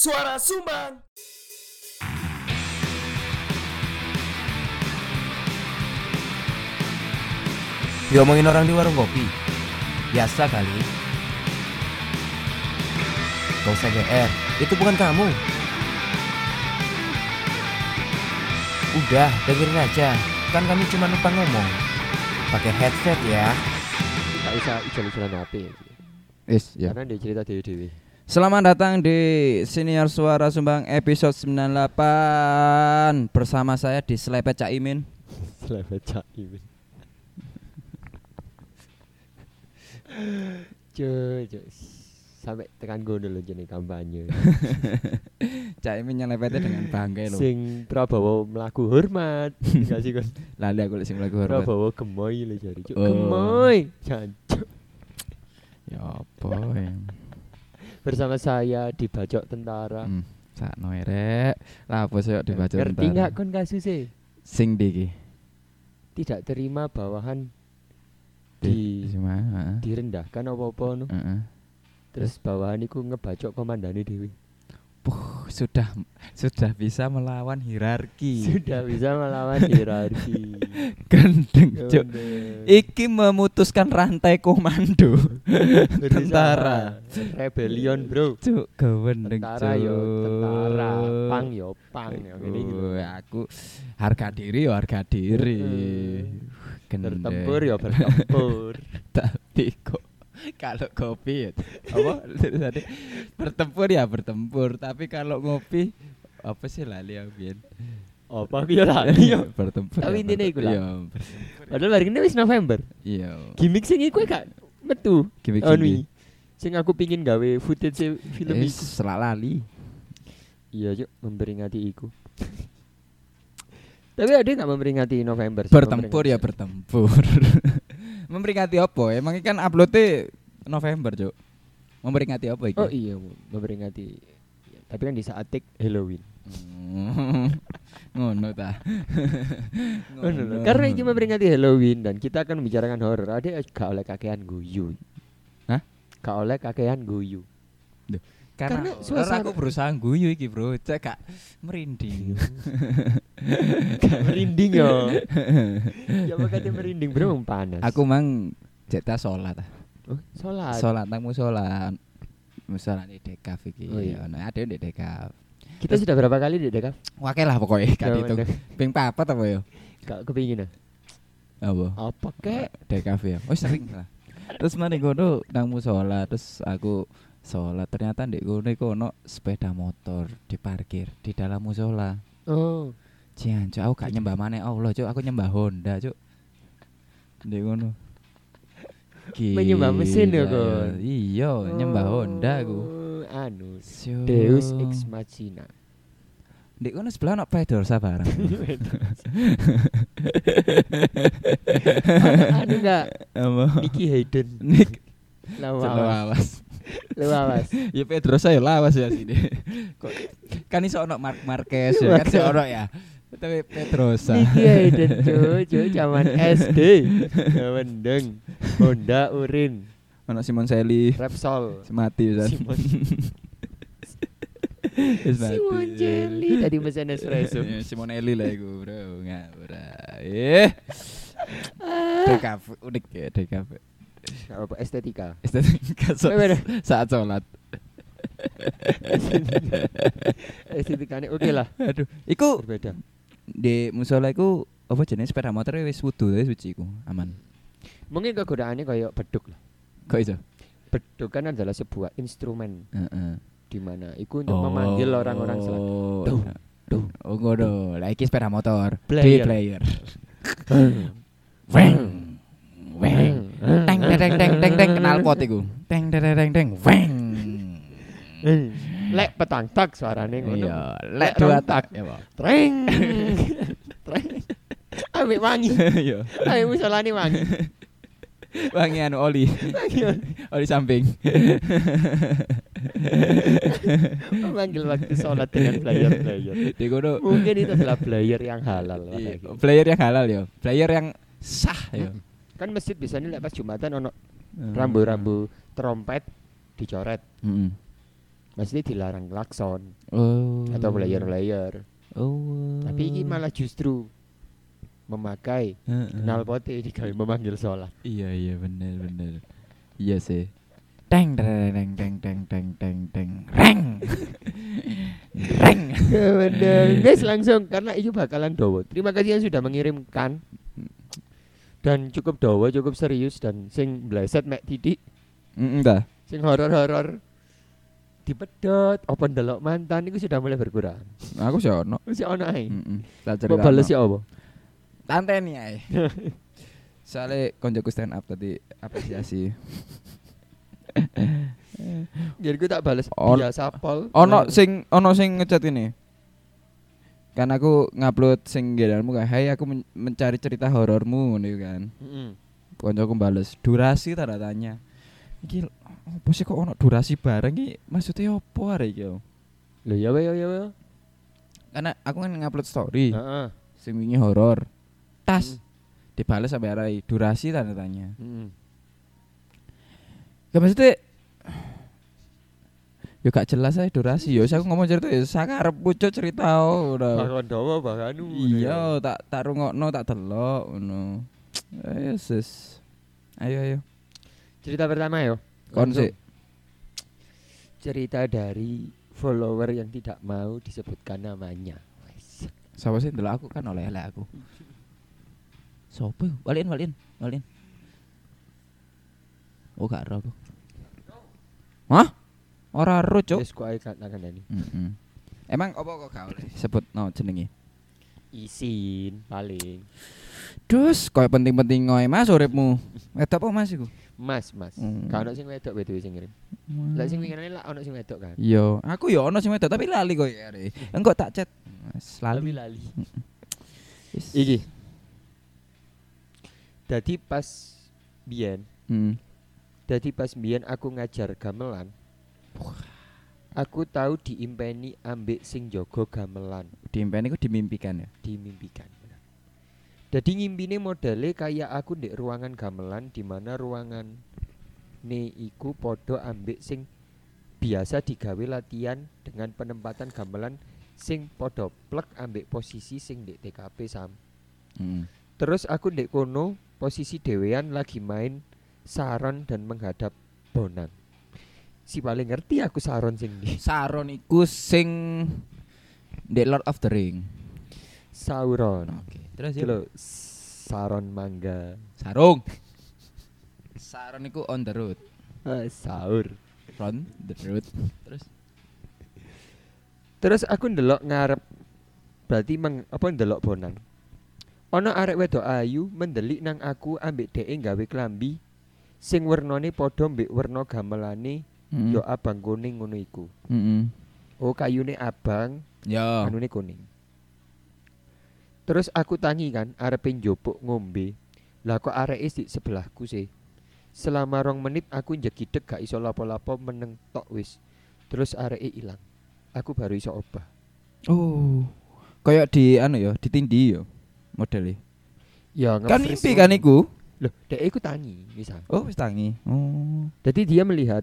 Suara Sumbang. Diomongin orang di warung kopi. Biasa kali. Gak usah GR Itu bukan kamu. Udah dengerin aja. Kan kami cuma numpang ngomong. Pakai headset ya. Gak usah ijol-ijolan HP. Is, ya. Karena dia cerita dewi-dewi Selamat datang di Senior Suara Sumbang episode 98 Bersama saya di Selepet Cak Imin. Selamat Cak Imin. Cuy, cuy. Sampai tekan gono lho jenis kampanye. Cak Imin nyelepetnya dengan bangkai loh Sing Prabowo melaku hormat. Gak sih kan Lali aku lagi lagu hormat. Prabowo gemoy lho jadi Oh. Gemoy. Jancuk. Ya apa ya Bersama saya di bajok tentara hmm, Sak noerek Lah apa sih dibaca Ngerti ntar. nggak kon kasusnya Sing di Tidak terima bawahan Di di direndahkan apa-apa no. Heeh. Terus bawahan iku ngebacok komandane dewi Puh, sudah sudah bisa melawan hierarki. Sudah bisa melawan hierarki Gendeng, Cuk. Iki memutuskan rantai komando. Tentara. Rebellion bro Cuk, gendeng, Tentara yo tentara Pang yo pang Gini gitu aku harga diri yo harga diri. Gendeng. Bertempur ya bertempur Tapi kok kalau kopi ya, apa? tadi bertempur ya bertempur. Tapi kalau ngopi apa sih lali ya Bian? Apa? Aku ya. lali bertempur Tapi ya, intinya iku lah. iya bertempur. Padahal hari ini wis November. Iya. Gimik sing iku gak metu. Anu sing iki. Sing aku pingin gawe footage film Eh, iku. selak lali. Iya yuk memperingati iku. Tapi ada nggak memperingati November? sih? bertempur ya bertempur. Memperingati apa? Emang ini kan uploadnya November cuk memperingati apa iki Oh iya memperingati Tapi kan di saat take Halloween Hmm, ngono ta Oh, no, no. Karena ini memperingati Halloween dan kita akan membicarakan horor. Ada gak oleh kakean guyu. Hah? Gak oleh kakean guyu. karena, karena karena suasana- aku berusaha guyu iki bro cek gak merinding Gak merinding yo. ya makanya merinding bro panas. aku mang jeta sholat ah. Oh, sholat. Nang musola musola di dekaf iki Oh, iya. Ono, ada di dekaf. Kita sudah berapa kali di dekaf? Wakil lah pokoknya kan itu ping papat apa ya Gak kepingin apa? Apa kek? dekaf ya. Oh sering lah. Terus mari gono nang musola terus aku sholat. Ternyata di gono iku ono sepeda motor diparkir di dalam musola. Oh. Cian, cuk, aku gak nyembah mana Allah, cuk, aku nyembah Honda, cuk. Di ngono. Menyembah mesin ya, Kon? Iya, nyembah Honda aku. Oh, Anu. Deus ex machina. Di kono sebelah ono pedal sabarang. anu enggak Apa? Nicky Hayden. Nik Lawas. lawas. Ya Pedrosa ya lawas ya sini. Kok kan iso ono Mark Marquez ya kan iso ono ya. Tapi Pedrosa. Nicky Hayden cuy, cuy zaman SD. Mendeng. Honda Urin. Ono Simon Seli. Repsol. Mati Ustaz. Simon. Simon Jelly tadi mesin espresso. Ya, Simonelli lah iku, Bro. Ngawur. Eh. DKV unik ya. Gak apa estetika. Estetika saat sholat. Estetikanya oke lah. Aduh, iku Berbeda. Di musola iku apa jenis sepeda motor wis wudu wis suci iku, aman. Mungkin kegodaannya kayak beduk lah. Kok iso? Beduk kan adalah sebuah instrumen Heeh. di mana itu untuk memanggil orang-orang sholat. Oh, Duh, duh. Oh, ngono. Lah iki sepeda motor. Player. Player. Weng. Weng. Teng teng teng teng teng kenal pot iku. Teng teng teng teng weng. Lek petang tak suarane ngono. Iya, lek dua tak ya. Treng. Treng. Ambek wangi. Iya. Ayo musolane wangi. Wangi anu oli. oli samping. Memanggil waktu sholat dengan player-player. Mungkin itu adalah player yang halal. iya, player yang halal ya. Player yang sah ya. Kan masjid biasanya lek pas Jumatan ono rambu-rambu trompet dicoret. Heeh. Maksudnya dilarang klakson Oh. atau player-player. Oh. Tapi ini malah justru memakai Heeh. knalpote digawe memanggil sholat. Iya iya bener bener. Iya sih. Teng teng teng teng teng teng teng reng. reng. Ya bener. Guys langsung karena itu bakalan dowo. Terima kasih yang sudah mengirimkan. Dan cukup dowo, cukup serius dan sing bleset mek titik, Mm dah. sing horor-horor dipedot, apa ndelok mantan itu sudah mulai berkurang. Aku sih ono. Wis ono ae. Heeh. Tak Kok bales ya apa? Tanteni ae. Soale koncoku stand up tadi apresiasi. Jadi gue tak bales On- biasa pol. ono sing ono sing ngechat ini. Kan aku ngupload sing gedanmu kayak, "Hai, aku men- mencari cerita horormu," ngono iku kan. Heeh. Koncoku bales, "Durasi tanda tanya." Iki opo sih kok ono durasi bareng iki? Maksudnya opo arek iki? yo? Lho ya ya ya. Karena aku kan ngupload story Heeh. sing wingi horor. Tas Mm. dibales sampai arai durasi tanda tanya. Heeh. Gak maksudnya Yo gak jelas aja durasi yo. Saya ngomong cerita ya sakarep pucuk cerita oh, udah. Bahkan dawa bahkan Iya, tak tak rungokno tak delok ngono. Ayo sis. Ayo ayo. Cerita pertama yo. Kon Langsung. sik. Cerita dari follower yang tidak mau disebutkan namanya. Wes. Sapa sih ndelok aku kan oleh-oleh aku. Sopo? Walin walin walin. Oh gak ero aku. Hah? Ora Cuk. Kok ini. Mm-mm. Emang apa kok gak oleh sebut no jenenge? Isin paling. Dus, koyo penting-penting ngoe Mas uripmu. Wedok apa Mas iku? Mas, mas. Hmm. Kan ono sing wedok BTW sing ngirim. Lah sing winginane lah ono sing wedok kan. Yo, aku yo ono sing wedok tapi lali koyo are. Engko tak chat. Mas Tapi lali. lali. Wis. Iki. Dadi pas biyen, Hmm. dadi pas biyen aku ngajar gamelan. Aku tahu diimpeni ambek sing jaga gamelan. Diimpen iku dimimpikan ya. dimimpikan. Jadi ngimpine modele kayak aku di ruangan gamelan di mana ruangan ne iku podo ambek sing biasa digawe latihan dengan penempatan gamelan sing podo plek ambek posisi sing di TKP sam. Hmm. Terus aku ndek kono posisi dewean lagi main saron dan menghadap bonang. Si paling ngerti aku saron sing di Saron iku sing The Lord of the Ring. Sauron. Oke. Terus lho, saron mangga. Sarung. Saron iku on the road. Saur. From the road. Terus Terus aku ndelok ngarep berarti meng, apa ndelok bonang. Ono arek wedok ayu mendelik nang aku ambek dhek gawe klambi sing wernane padha mbek werna gamelane Mm. yo abang kuning ngono iku. Mm-mm. Oh kayune abang, Yo. anune kuning. Terus aku tangi kan arepe njupuk ngombe. Lah kok areke di sebelahku sih. Selama rong menit aku njegideg gak iso lapo-lapo meneng tok wis. Terus areke ilang. Aku baru iso obah. Oh. Kayak di anu ya, ditindi ya modelnya. Ya Kan mimpi kan iku. Loh, dek iku tangi misal. Oh, wis tangi. Oh. Jadi dia melihat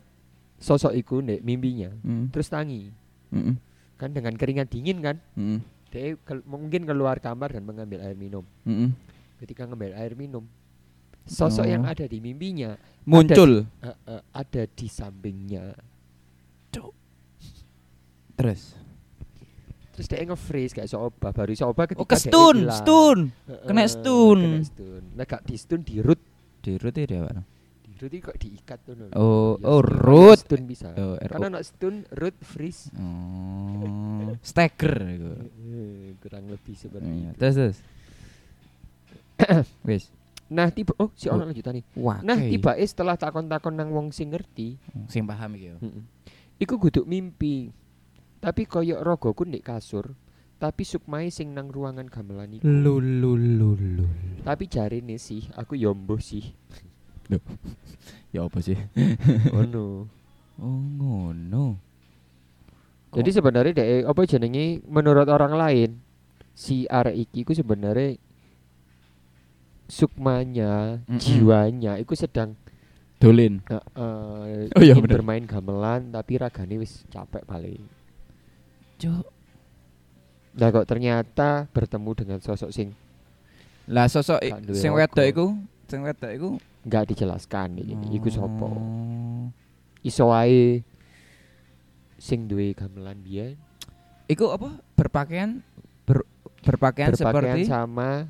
sosok iku nek mimpinya, Mm. terus tangi. Mm-mm. Kan dengan keringat dingin kan, Mm-mm. Dia kel- mungkin keluar kamar dan mengambil air minum. Mm-mm. Ketika ngambil air minum, sosok yang Oh. ada di mimpinya Muncul. eh, eh, ada di sampingnya. Terus. Terus dia nge-freeze kayak iso obah, baru iso obah ketika Oh, ke stun, stun. Heeh, Kena stun. Kena stun. Nah, gak di stun di root. Di root dia apa? Root iki kok diikat tuh. Oh, Ya, oh, root. Stun bisa. Oh. Karena nak stun, root, freeze. Oh. Stagger iku. Eh, kurang lebih seperti Iya, itu. Terus terus. Wis. Nah, tiba oh si Oh. ono lanjutan nih. Wah. Nah, tiba setelah takon-takon nang wong sing ngerti, sing paham iki yo. heeh. Iku guduk mimpi. Tapi koyok rogoku ndek kasur, tapi sukmai sing nang ruangan gamelan iku. Lu lu lu lu. Tapi jarine sih, aku yombo sih. Ya apa sih? Ngono. Oh ngono. Jadi sebenarnya dek apa jenenge menurut orang lain si arek iki ku sebenarnya sukmanya, Mm-mm. jiwanya iku sedang Dolin. Heeh, Oh, iya, bener. bermain gamelan tapi ragane wis capek paling. Cuk. Nah kok ternyata bertemu dengan sosok sing Lah sosok sing wedok iku, sing wedok iku nggak dijelaskan iki, iku sapa. Oh. Iso wae sing duwe gamelan biyen Iku apa? Berpakaian ber, berpakaian, berpakaian seperti sama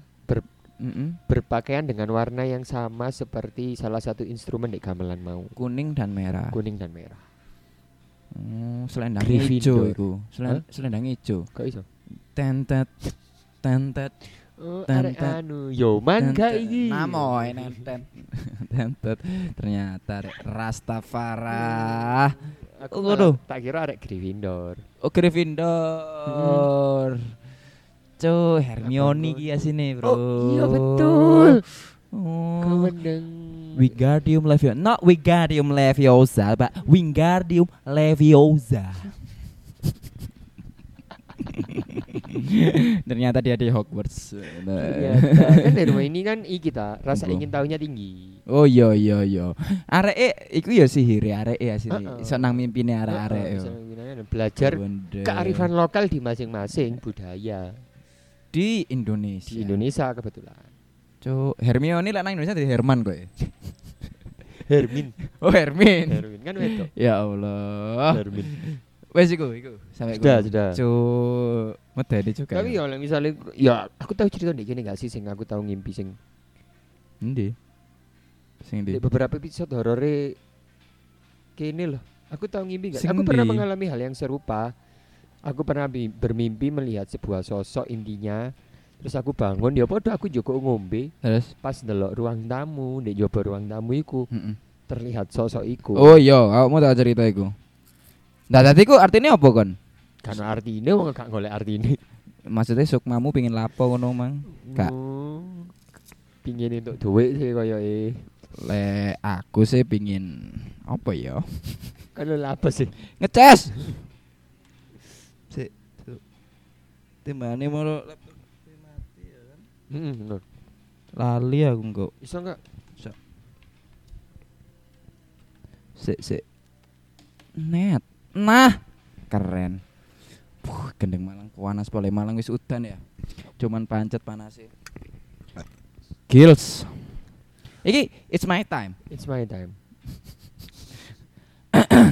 Mm-mm. berpakaian dengan warna yang sama seperti salah satu instrumen di gamelan mau kuning dan merah. kuning dan merah Oh, selendang hijau iku. Selen, selendang hijau. kok iso Tentet tentet oh arek ten- anu yo man gak tentet. iki Namoy tentet. Ternyata Rastafara. aku Oh, malah waduh. tak kira arek Gryffindor Oh Gryffindor. Cuy, Hermione Apa, iki asine, Bro. oh iya betul Oh. Wingardium Leviosa. Not Wingardium Leviosa, but Wingardium Leviosa. Ternyata dia di Hogwarts. Ternyata kan rumah ini kan i kita rasa ingin tahunya tinggi Oh iya iya iya. Areke iku ya sihir areke ya sini. Heeh. Iso nang mimpine arek-arek bisa nggunakan. belajar Bener. kearifan lokal di masing-masing budaya di Indonesia. di Indonesia kebetulan Cuk, Hermione lah nang Indonesia jadi Herman kok. ya? Hermin Oh Hermin. Hermin kan wedok Ya Allah. Hermin Wes iku iku. Sampai sudah sudah. Cuk, medeni juga. tapi ya. oleh misalnya ya aku tahu cerita nih gini gak sih sing aku tahu ngimpi sing Endi? Sing di beberapa episode horore kini loh. Aku tahu ngimpi gak? Sing aku pernah mengalami hal yang serupa. Aku pernah bermimpi melihat sebuah sosok intinya. Terus aku bangun ya podo aku joko ngombe. Terus? Pas ndelok ruang tamu di jopo ruang tamu iku Mm-mm. terlihat sosok iku. Oh iya, aku mau tak cerita iku. Nah, tadi ku artinya apa kon? kan artinya wong gak golek artine Maksudnya sukmamu pingin lapo ngono mang? Gak. Hmm, pingin untuk duit sih e Le aku sih pingin apa ya? kan lho apa sih Ngeces. Sik. Timbane mau Heeh, bener. lali aku kok. iso enggak Sik sik. Net. Nah, keren. Puh, gendeng Malang panas boleh Malang wis udan ya. Cuman pancet panasnya. Gills. Iki it's my time. it's my time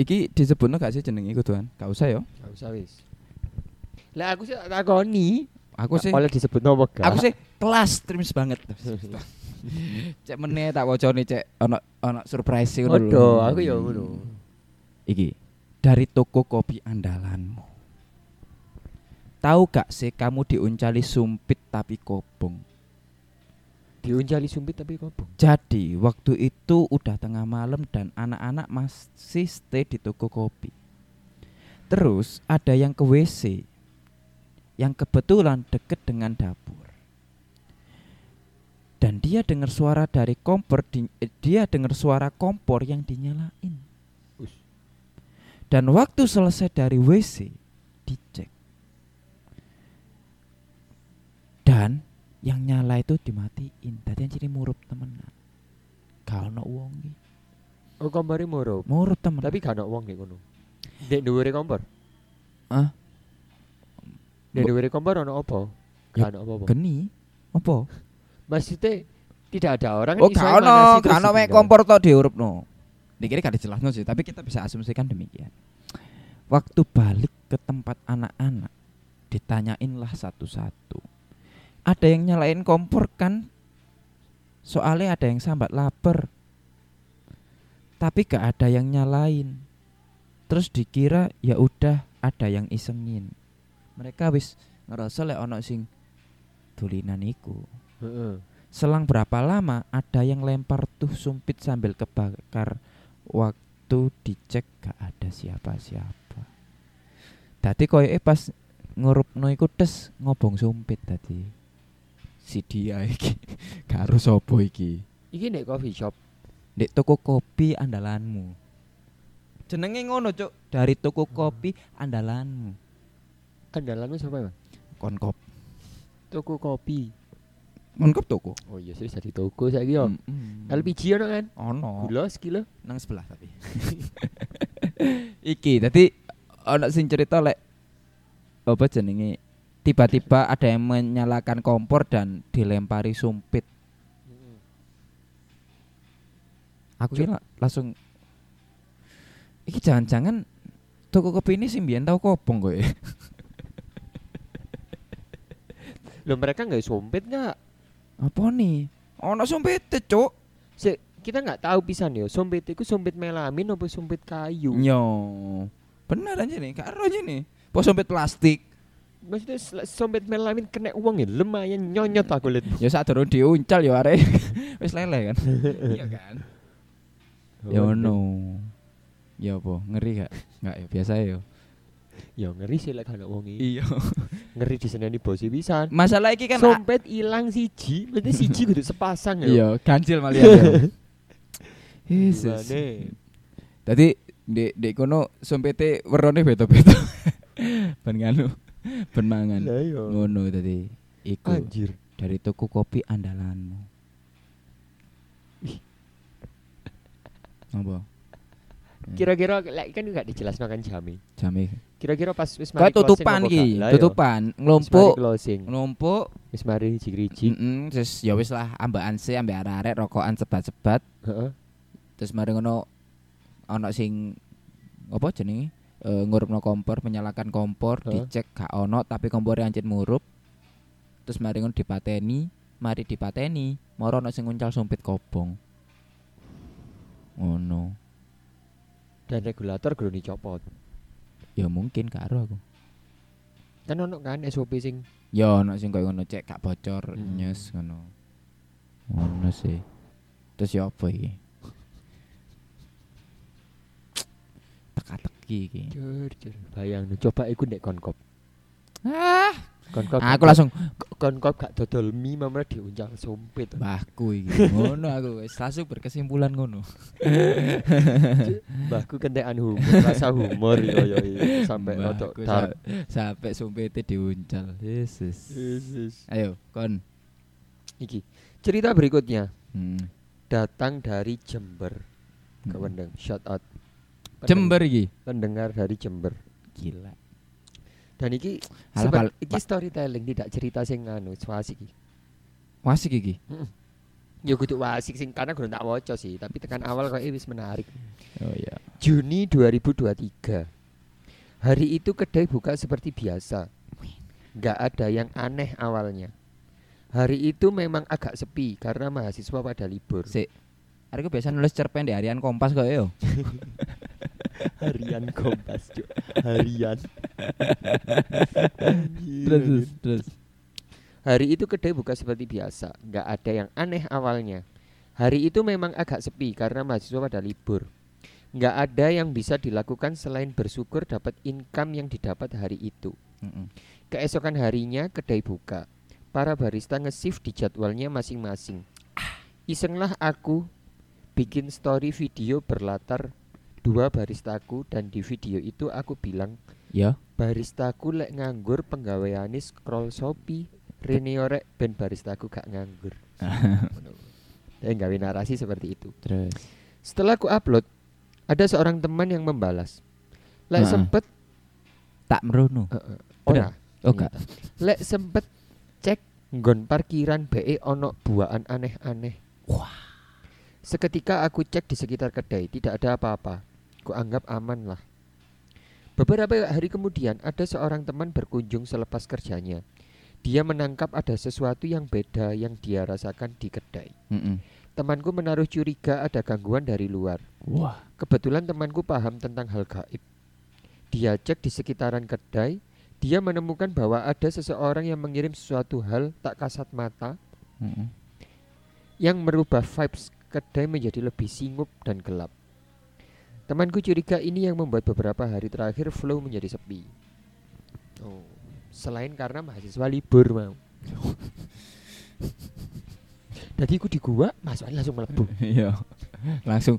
Iki disebutno gak sih jeneng iku tuan? Gak usah ya. gak usah wis lah aku sih tak takoni Aku sih oleh disebut nopo gak aku sih kelas trims banget. cek meneh tak wacane cek ono ono surprise ngono lho. Waduh, aku ya ngono. Iki dari toko kopi andalanmu. Tahu gak sih kamu diuncali sumpit tapi kobong? diuncali sumpit tapi kobong Jadi waktu itu udah tengah malam dan anak-anak masih stay di toko kopi. Terus ada yang ke WC yang kebetulan deket dengan dapur. Dan dia dengar suara dari kompor di- eh, dia dengar suara kompor yang dinyalain. Dan waktu selesai dari WC dicek. Dan yang nyala itu dimatiin. Tadi yang jadi murup temenan. Gak ono wong oh kompore moro Murup temen. tapi gak ono wong nek ngono dek dhuwure kompor ah, dek dhuwure kompor ono apa Ya, gak ono apa-apa geni apa? Maksudnya tidak ada orang Oh, gak ono, gak ono mek ditinggal. kompor tok diurupno. Dikira gak dijelasno sih, tapi kita bisa asumsikan demikian. Waktu balik ke tempat anak-anak, ditanyainlah satu-satu. Ada yang nyalain kompor kan? Soalnya ada yang sambat lapar. Tapi gak ada yang nyalain. Terus dikira ya udah ada yang isengin. Mereka wis ngerasa lek ono sing tulinan iku. Selang berapa lama ada yang lempar tuh sumpit sambil kebakar. Waktu dicek gak ada siapa-siapa. Tadi koyoke pas ngurupno iku tes ngobong sumpit tadi. Si dia iki karo sapa iki? iki nek coffee shop Dek toko kopi andalanmu. Jenenge ngono, Cuk. Dari toko kopi andalanmu. andalanmu siapa ya Konkop. toko kopi Lengkap toko. Oh iya serius jadi toko saiki yo. Mm-mm. LPG ono kan? Ono. Gula sekilo. nang sebelah tapi. Iki tadi ono sing cerita lek apa jenenge tiba-tiba ada yang menyalakan kompor dan dilempari sumpit. Aku kira langsung Iki jangan-jangan toko kopi ini sing biyen tau kopong kowe. Loh mereka nggak sompet nggak? Apa nih? Ono sumpit cuk. Se kita nggak tahu pisan yo. Sompet itu sompet melamin apa sompet kayu? Yo. Bener aja nih, karo aja nih. Pos sumpit plastik. Maksudnya sompet melamin kena uang ya lumayan nyonyot aku lihat. Ya saat durung diuncal ya arek. Wis lele kan. iya kan? Ya ono. Ya apa? Ngeri gak? Enggak ya, biasa ya. Ya ngeri sih lek ana wong iki. Iya. Ngeri diseneni bosi pisan. Masalah iki kan Sompet ilang siji, berarti siji kudu sepasang ya. Iya, ganjil malah ya. Yesus. Tadi di di kono sumpete werone beda-beda. ben nganu, ben mangan. Iya. Ngono tadi. Iku Anjir. dari toko kopi andalanmu. Apa? Kira-kira kan enggak dijelas makan jami. Jame. Kira-kira pas wis Kau tutupan ki, tutupan, ngelumpuk, closing. ngelumpuk. Wis mari jigi-jigi. Heeh, terus ya wis lah ambakan sih ambek arek-arek rokokan sebat-sebat. Heeh. Terus mari ngono ana sing apa jenenge? Eh ngurupno kompor, menyalakan kompor, Heeh. dicek gak ono tapi kompornya ancit murup. Terus mari ngono dipateni, mari dipateni, moro ana sing nguncal sumpit kobong. Ngono. Dan regulator kudu dicopot. Ya mungkin karo aku. Kan ono kan SOP sing Ya ono sing koyo ngono cek gak bocor Hmm. nyes ngono. Ngono sih. Terus ya apa iki? Teka-teki iki. Jur, jur. Bayang coba iku ndek konkop. Ah. Aku langsung konkop gak dodol mie mamre diuncal sompet. mbahku iki. Ngono aku wis langsung berkesimpulan ngono. Mbahku kentekan humor, rasa humor yo yo sampai rodok sa- sampai sumpete diuncal. Yesus. Yesus. Ayo, kon. Iki. Cerita berikutnya Hmm. datang dari Jember. Hmm. Kewendeng, shout out. Jember iki. Pendengar dari Jember. Gila. Dan iki Alah, pal- iki storytelling tidak cerita sing anu swasik iki. Wasik iki. Ya kudu wasik sing karena gue tak waca sih, tapi tekan awal kok wis menarik. Oh iya. Juni 2023. Hari itu kedai buka seperti biasa. Nggak ada yang aneh awalnya. Hari itu memang agak sepi karena mahasiswa pada libur. Sik. Arek biasa nulis cerpen di harian Kompas kok yo. Harian Kompas, Cuk. Harian. Terus terus. Hari itu kedai buka seperti biasa, nggak ada yang aneh awalnya. Hari itu memang agak sepi karena mahasiswa pada libur. Nggak ada yang bisa dilakukan selain bersyukur dapat income yang didapat hari itu. Heeh. Keesokan harinya kedai buka. Para barista nge-shift di jadwalnya masing-masing. Isenglah aku bikin story video berlatar dua baristaku dan di video itu aku bilang Ya. baristaku lek nganggur penggaweane scroll Shopee Rene orek ben baristaku gak nganggur. Dan gawe narasi seperti itu. Terus. Setelah aku upload, ada seorang teman yang membalas. Lek Heeh. sempet Tak merono. Heeh. Bener? Ora. Oh gak. Lek sempet cek nggon parkiran BE ono buaan aneh-aneh. Wah. Seketika aku cek di sekitar kedai, tidak ada apa-apa. Ku anggap aman lah. Beberapa hari kemudian ada seorang teman berkunjung selepas kerjanya. Dia menangkap ada sesuatu yang beda yang dia rasakan di kedai. Heeh. Temanku menaruh curiga ada gangguan dari luar. Wah. Kebetulan temanku paham tentang hal gaib. Dia cek di sekitaran kedai, dia menemukan bahwa ada seseorang yang mengirim sesuatu hal tak kasat mata Heeh. yang merubah vibes kedai menjadi lebih singup dan gelap. Temanku curiga ini yang membuat beberapa hari terakhir flow menjadi sepi. Oh, selain karena mahasiswa libur mau. Jadi aku di gua, mahasiswa langsung melebu. Iya. Langsung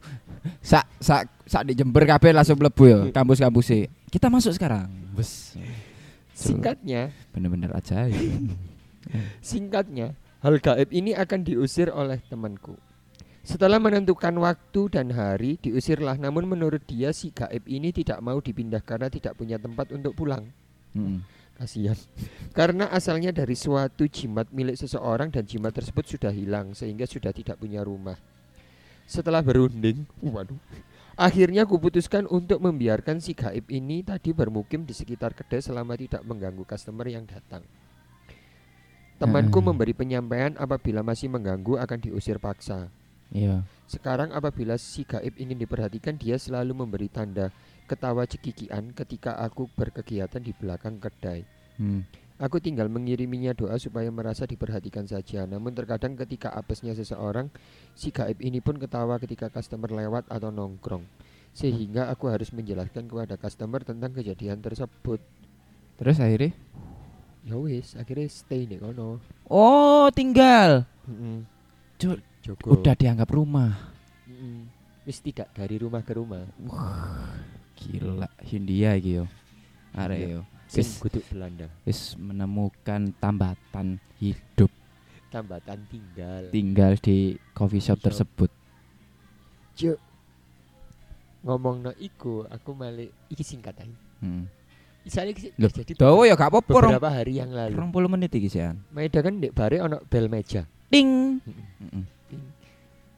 sak sak sak di Jember kabeh langsung mlebu ya kampus-kampus sih. Kita masuk sekarang. Bes. Singkatnya, Bener-bener aja. singkatnya, Hal gaib ini akan diusir oleh temanku. Setelah menentukan waktu dan hari, diusirlah. Namun menurut dia si gaib ini tidak mau dipindah karena tidak punya tempat untuk pulang. Mm-mm. Kasihan. Karena asalnya dari suatu jimat milik seseorang dan jimat tersebut sudah hilang sehingga sudah tidak punya rumah. Setelah berunding, waduh. Akhirnya kuputuskan untuk membiarkan si gaib ini tadi bermukim di sekitar kedai selama tidak mengganggu customer yang datang. Temanku Hmm. memberi penyampaian apabila masih mengganggu akan diusir paksa. Iya. Sekarang apabila si gaib ingin diperhatikan dia selalu memberi tanda ketawa cekikian ketika aku berkegiatan di belakang kedai. Hmm. Aku tinggal mengiriminya doa supaya merasa diperhatikan saja. Namun terkadang ketika apesnya seseorang, si gaib ini pun ketawa ketika customer lewat atau nongkrong. Sehingga aku harus menjelaskan kepada customer tentang kejadian tersebut. Terus akhirnya Ya wis, akhirnya stay nih kono. Oh, tinggal. Mm-mm. Cuk, Jogo. Udah dianggap rumah. Mm-mm. Wis tidak dari rumah ke rumah. Gila, Hindia iki yo. Arek Iya. yo. Wis kudu Belanda. wis menemukan tambatan hidup Tambatan tinggal. tinggal di coffee shop Shop. tersebut. Cuk. Ngomong no iku, aku malik iki singkat aja. Hmm. Misalnya iki jadi Dawa ya gak apa-apa beberapa hari yang lalu. 20 menit iki sian. Maeda kan dek bare ono bel meja. Mm-mm.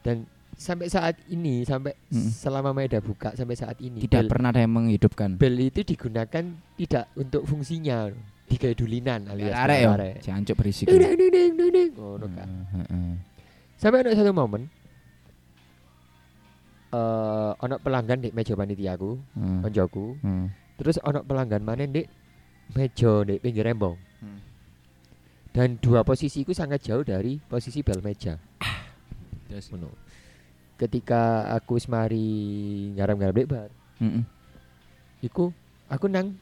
Dan sampai saat ini sampai Mm-mm. selama Maeda buka sampai saat ini Tidak bel, pernah ada yang menghidupkan. bel itu digunakan tidak untuk fungsinya. Digawe dulinan alias Arek yo. arek. Jancuk berisik. Dudung, dudung, dudung. Ngono kan. Sampai ada satu momen eh ono pelanggan di meja panitiaku, Heeh. koncoku. Heeh. Terus ono pelanggan mana di meja di pinggir rembong. Hmm. Dan dua posisiku sangat jauh dari posisi bel meja. Ngono. Ketika aku semari garam-garam di bar, Heeh. iku aku nang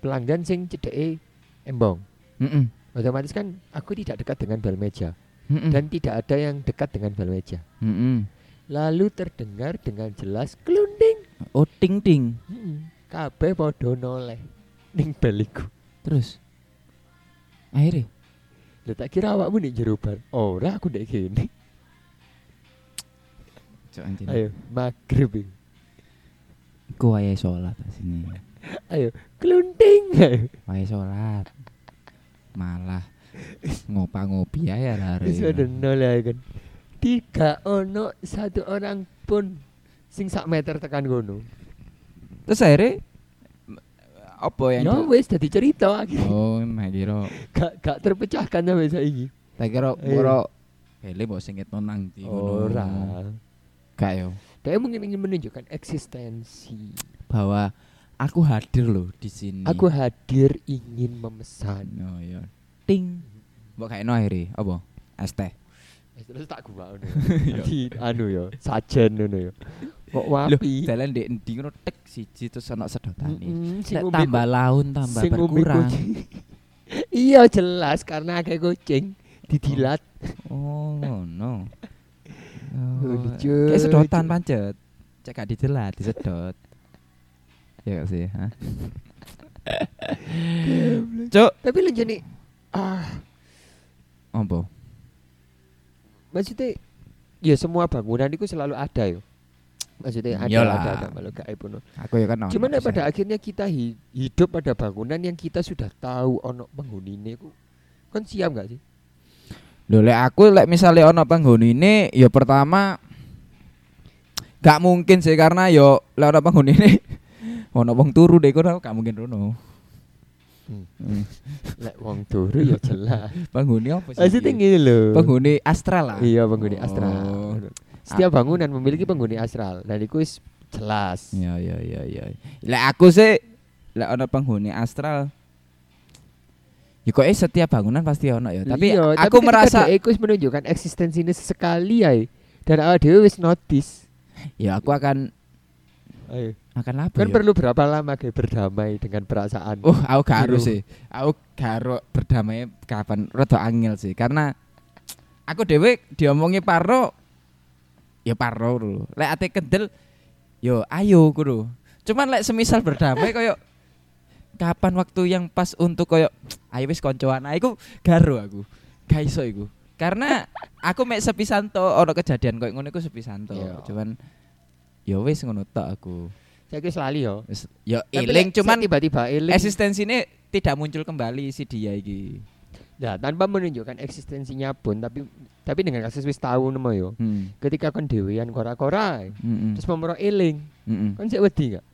pelanggan sing cedeke embong. Heeh. Otomatis kan aku tidak dekat dengan bel meja Heeh. dan tidak ada yang dekat dengan bel meja. Heeh. Lalu terdengar dengan jelas klunding. Oh, ting ting. Hmm, kabeh padha noleh ning bel iku. Terus akhirnya Lha tak kira awakmu ning jero bar. Ora aku ndek kene. Cok anjing. Ayo, maghrib iki. Ku wayahe salat sini. Ayo, klunding. Ayo. Wayahe salat. Malah ngopa-ngopi aja lah. Wis padha noleh kan. Tidak ono satu orang pun sing sak meter tekan kono. Terus akhirnya apa yang Ya wis dadi cerita akhirnya. Oh, mah kira Gak gak terpecahkan sampai saiki. tak kira Ayo. moro Hele mbok sing nang ndi ngono. Ora. Gak yo. Dia mungkin ingin menunjukkan eksistensi. Bahwa aku hadir loh di sini. Aku hadir ingin memesan. Oh iya. Ting. Mbok kayak no akhirnya apa? Es teh. Eh, Terus tak gua ngono. Jadi anu yo, sajen ngono yo. Kok Loh, wapi? dalan ndek endi ngono tek siji terus ana sedotane. Mm-mm, sing Nek tambah laun tambah sing berkurang. kucing. iya jelas karena akeh kucing didilat. Oh, ngono. Oh, Oh, lucu, Kayak sedotan pancet. Cek gak dijelat, disedot. Ya gak sih, ha? Cuk, Tapi lu jadi ah apa? maksudnya ya semua bangunan itu selalu ada yo. Maksudnya ada Iyalah. ada ada malah gaib. Aku ya kan ono Cuman sih. pada akhirnya kita hi- hidup pada bangunan yang kita sudah tahu ono penghunine ku kan siap gak sih? Lho lek aku lek misalnya ono panggonine ya pertama gak mungkin sih karena yo lek ono panggonine ono wong turu deh kono gak mungkin rono. Hmm. Hmm. Lek wong turu ya jelas. Penghuni apa sih? Maksudnya ngene lho. Penghuni astral lah. Iya penghuni Oh. astral. Setiap bangunan memiliki penghuni astral dan itu wis jelas. Iya iya iya iya. Lek aku sih lek ono penghuni astral Ya kok eh, setiap bangunan pasti ono ya. Tapi Iya, aku ketika merasa iku wis menunjukkan eksistensinya sekali ya. Dan awak dhewe wis notice. ya aku akan Ayo. akan apa Kan ya? perlu berapa lama kayak berdamai dengan perasaan. Oh, aku gak harus sih. Aku gak harus berdamai kapan rada angel sih karena aku dhewe diomongi paro ya paro lho. Lek ate kendel yo ayo kudu. Cuman lek semisal berdamai koyo kapan waktu yang pas untuk koyo ayo wis koncoan ae iku garo aku. Gak iso iku. Karena aku mek sepisanto ono kejadian koyo ngono iku sepisanto. Iya. Cuman ya wis ngono tok aku. Saya kira lali yo. Wis Tapi eling cuman tiba-tiba eling. eksistensinya tidak muncul kembali si dia iki. Nah, tanpa menunjukkan eksistensinya pun tapi tapi dengan kasus wis tahu nemu yo. Hmm. Ketika kon dewean kora-kora Mm-mm. terus memero eling, Mm-mm. kon sik wedi gak?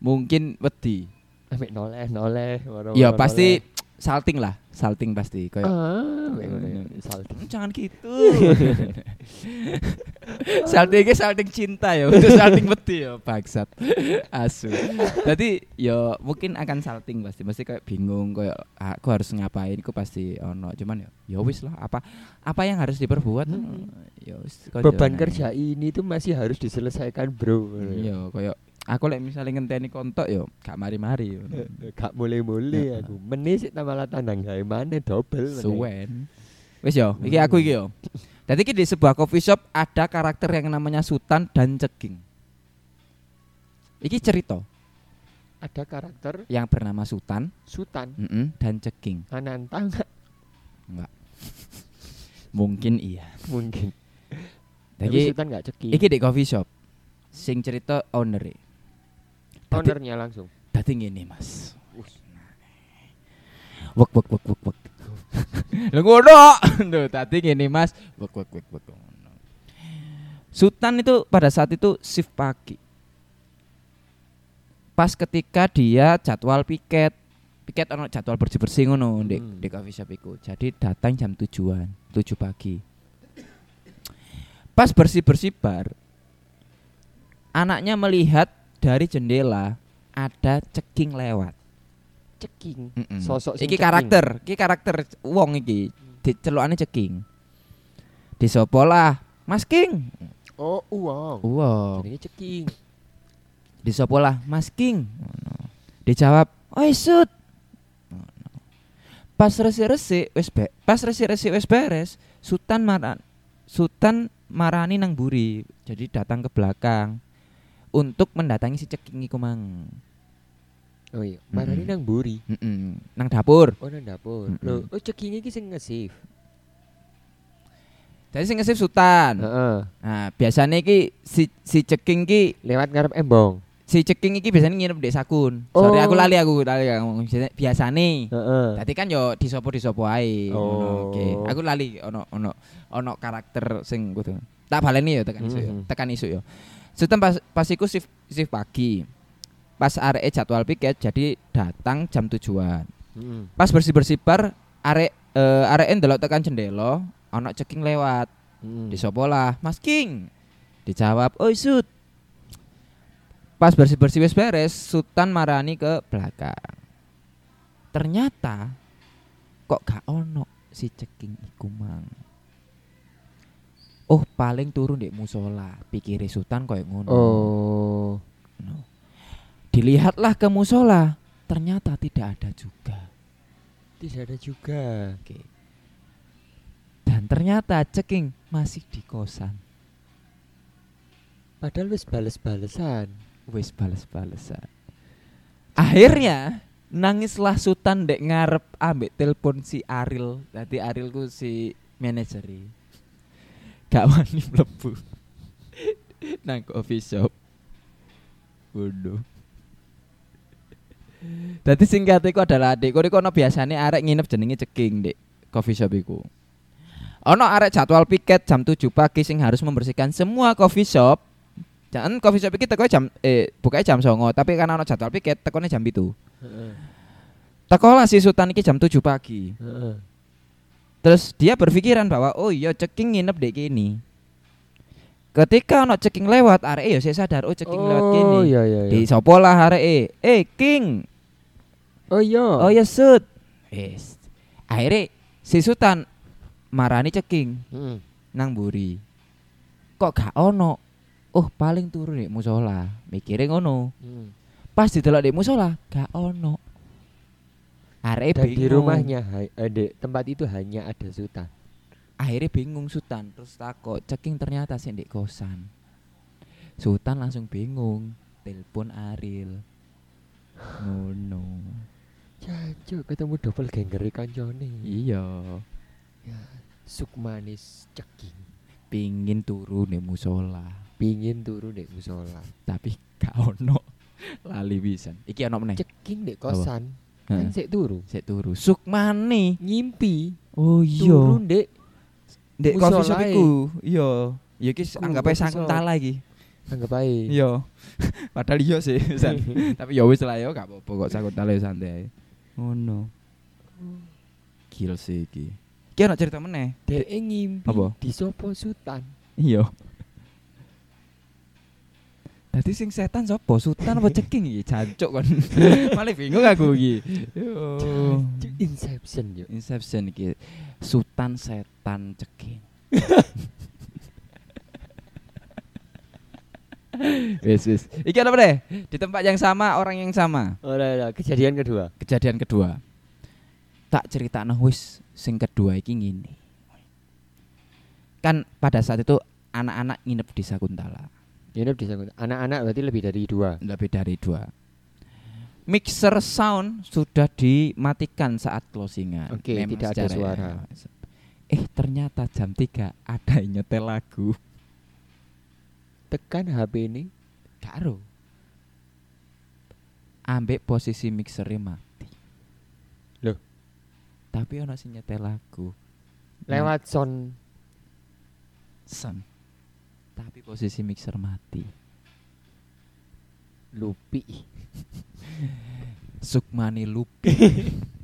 Mungkin wedi. Ambek noleh noleh. Ya pasti salting lah, salting pasti kayak Ah, ya, salting. "Hmm, jangan gitu. salting salting cinta ya, itu salting wedi ya, bangsat. Asu. Jadi ya mungkin akan salting pasti, pasti kayak bingung kayak "Ah, aku harus ngapain, aku pasti ono. Cuman ya ya wis lah, apa apa yang harus diperbuat? Hmm. Ya wis Beban kerja ini tuh masih harus diselesaikan, Bro. Iya, kayak aku lek misalnya ngenteni kontok yo gak mari-mari yo. Gak Heeh. aku. Menit sik malah tandang gawe maneh double. meneh. Suwen. Wis yo, iki aku iki yo. Jadi iki di sebuah coffee shop ada karakter yang namanya Sultan dan Ceging. Iki cerita Ada karakter yang bernama Sultan Sultan mm-mm, dan Ceging. Ananta nggak? Enggak. Mungkin iya. mungkin. Tapi Sultan nggak ceki. iki di coffee shop. Sing cerita owner ownernya langsung. dadi ngene, Mas. Wek wek wek wek wek. Lho ngono. Lho tadi ngene Mas. Wek wek wek wek. Sultan itu pada saat itu shift pagi. Pas ketika dia jadwal piket, piket ono jadwal bersih-bersih ngono di Hmm. di coffee shop iku. Jadi datang jam tujuan, 7 pagi. Pas bersih-bersih bar, anaknya melihat dari jendela ada ceking lewat. Ceking. Mm-mm. Sosok sing iki ceking. karakter, iki karakter wong iki. Dicelukane ceking. Disopolah, Mas King. Oh, uang. Wow. Jenenge ceking. Disopolah, Mas King. Dijawab, "Oi, Sud." Ngono. Pas resi-resi wis be, pas resi-resi wis beres, Sultan maran Sultan marani nang buri. Jadi datang ke belakang untuk mendatangi si ceking iku mang. Oh iya, marani Mm-mm. nang buri. Mm-mm. Nang dapur. Oh nang dapur. Mm-mm. Loh, oh ceking iki sing nge-save. Jadi sing ngesip Sultan. Heeh. Nah, biasanya iki si si ceking ki Lewat ngarep embong. si ceking iki biasanya nginep di sakun. Sorry Oh. aku lali aku lali aku. Biasane. Heeh. Tadi kan yo disopo disopo ae. Oh. Oke. Aku lali ono ono ono karakter sing kudu. Tak baleni yo tekan isu yo. Tekan isu yo. Sultan pas pas iku shift shift pagi. Pas arek jadwal piket jadi datang jam tujuan. Heeh. Pas bersih-bersih bar arek eh, arek ndelok tekan jendela ono ceking lewat. Heeh. Disopolah, Mas King. Dijawab, "Oi, Sud." Pas bersih-bersih wis beres, Sultan marani ke belakang. Ternyata kok gak ono si ceking iku mang. Oh, paling turun di musola. Pikir Sultan koyo ngono. Oh. No. Dilihatlah ke musola, ternyata tidak ada juga. Tidak ada juga. Oke. Dan ternyata ceking masih di kosan. Padahal wis bales-balesan. wis bales-balesan. Akhirnya nangislah Sultan dek ngarep ambek telepon si Aril. Tadi Aril ku si manajer Gak wani mlebu. Nang coffee shop. Waduh. Dadi singkatnya iku adalah adikku iku ono biasane arek nginep jenenge ceking dek coffee shop iku. Ono arek jadwal piket jam 7 pagi sing harus membersihkan semua coffee shop Jangan coffee shop iki teko jam eh bukanya jam songo, tapi karena ono jadwal piket tekone jam itu. Heeh. Tekolah si Sultan iki jam 7 pagi. Heeh. Terus dia berpikiran bahwa oh iya ceking nginep dek kini. Ketika ono ceking lewat arek ya saya sadar oh ceking lewat kini. Oh iya iya iya. Di sopolah arek eh King. Oh iya. Oh ya Sud. Wis. Akhirnya si Sultan marani ceking Heeh. nang buri. Kok gak ono? Oh paling turun di musola. Mikirnya ngono. Heeh. Pas didelok di musola gak ono. Arek Dan di rumahnya eh, di tempat itu hanya ada sultan. Akhirnya bingung Sultan terus takut ceking ternyata sih di kosan. Sultan langsung bingung, telepon Aril. Ngono. Jancuk ketemu double ganger kancane. Iya. Sukmanis ceking. Pingin turu ning musola, Pingin turu ndek musola. tapi gak ono. Lali pisan. Iki ono meneh. Ceking ndek kosan. Kan sik turu. Sik turu. Sukmani. Ngimpi Oh turu iya. ndek Ndek coffee shop iku. Iya. Ya iki anggap ae iki. anggap ae. Iya. Padahal iya sih. Tapi ya wis lah ya gak apa-apa kok sakuntala ya santai. Ngono. Gil sih iki. Iki ono cerita meneh. Dek ngimpi Apa? di sopo sutan. Iya. Tadi sing setan sapa? Sultan apa ceking iki? Jancuk kon. Malah bingung aku iki. Yo. Inception yo. Inception iki. Sultan setan ceking. Wis wis. Iki apa deh? Di tempat yang sama, orang yang sama. Ora ora kejadian kedua. Kejadian kedua. Tak critakno wis sing kedua iki ngene. Kan pada saat itu anak-anak nginep di Sakuntala. Ini bisa anak-anak berarti lebih dari dua. lebih dari dua. Mixer sound sudah dimatikan saat closingan. Oke, Memang tidak ada suara. Eh ternyata jam 3 ada yang nyetel lagu. Tekan HP ini Karo. Ambek posisi mixernya mati. Loh? Tapi ono sing nyetel lagu. lewat sound Sen. Tapi posisi mixer mati. lupi. Sukmani lupi.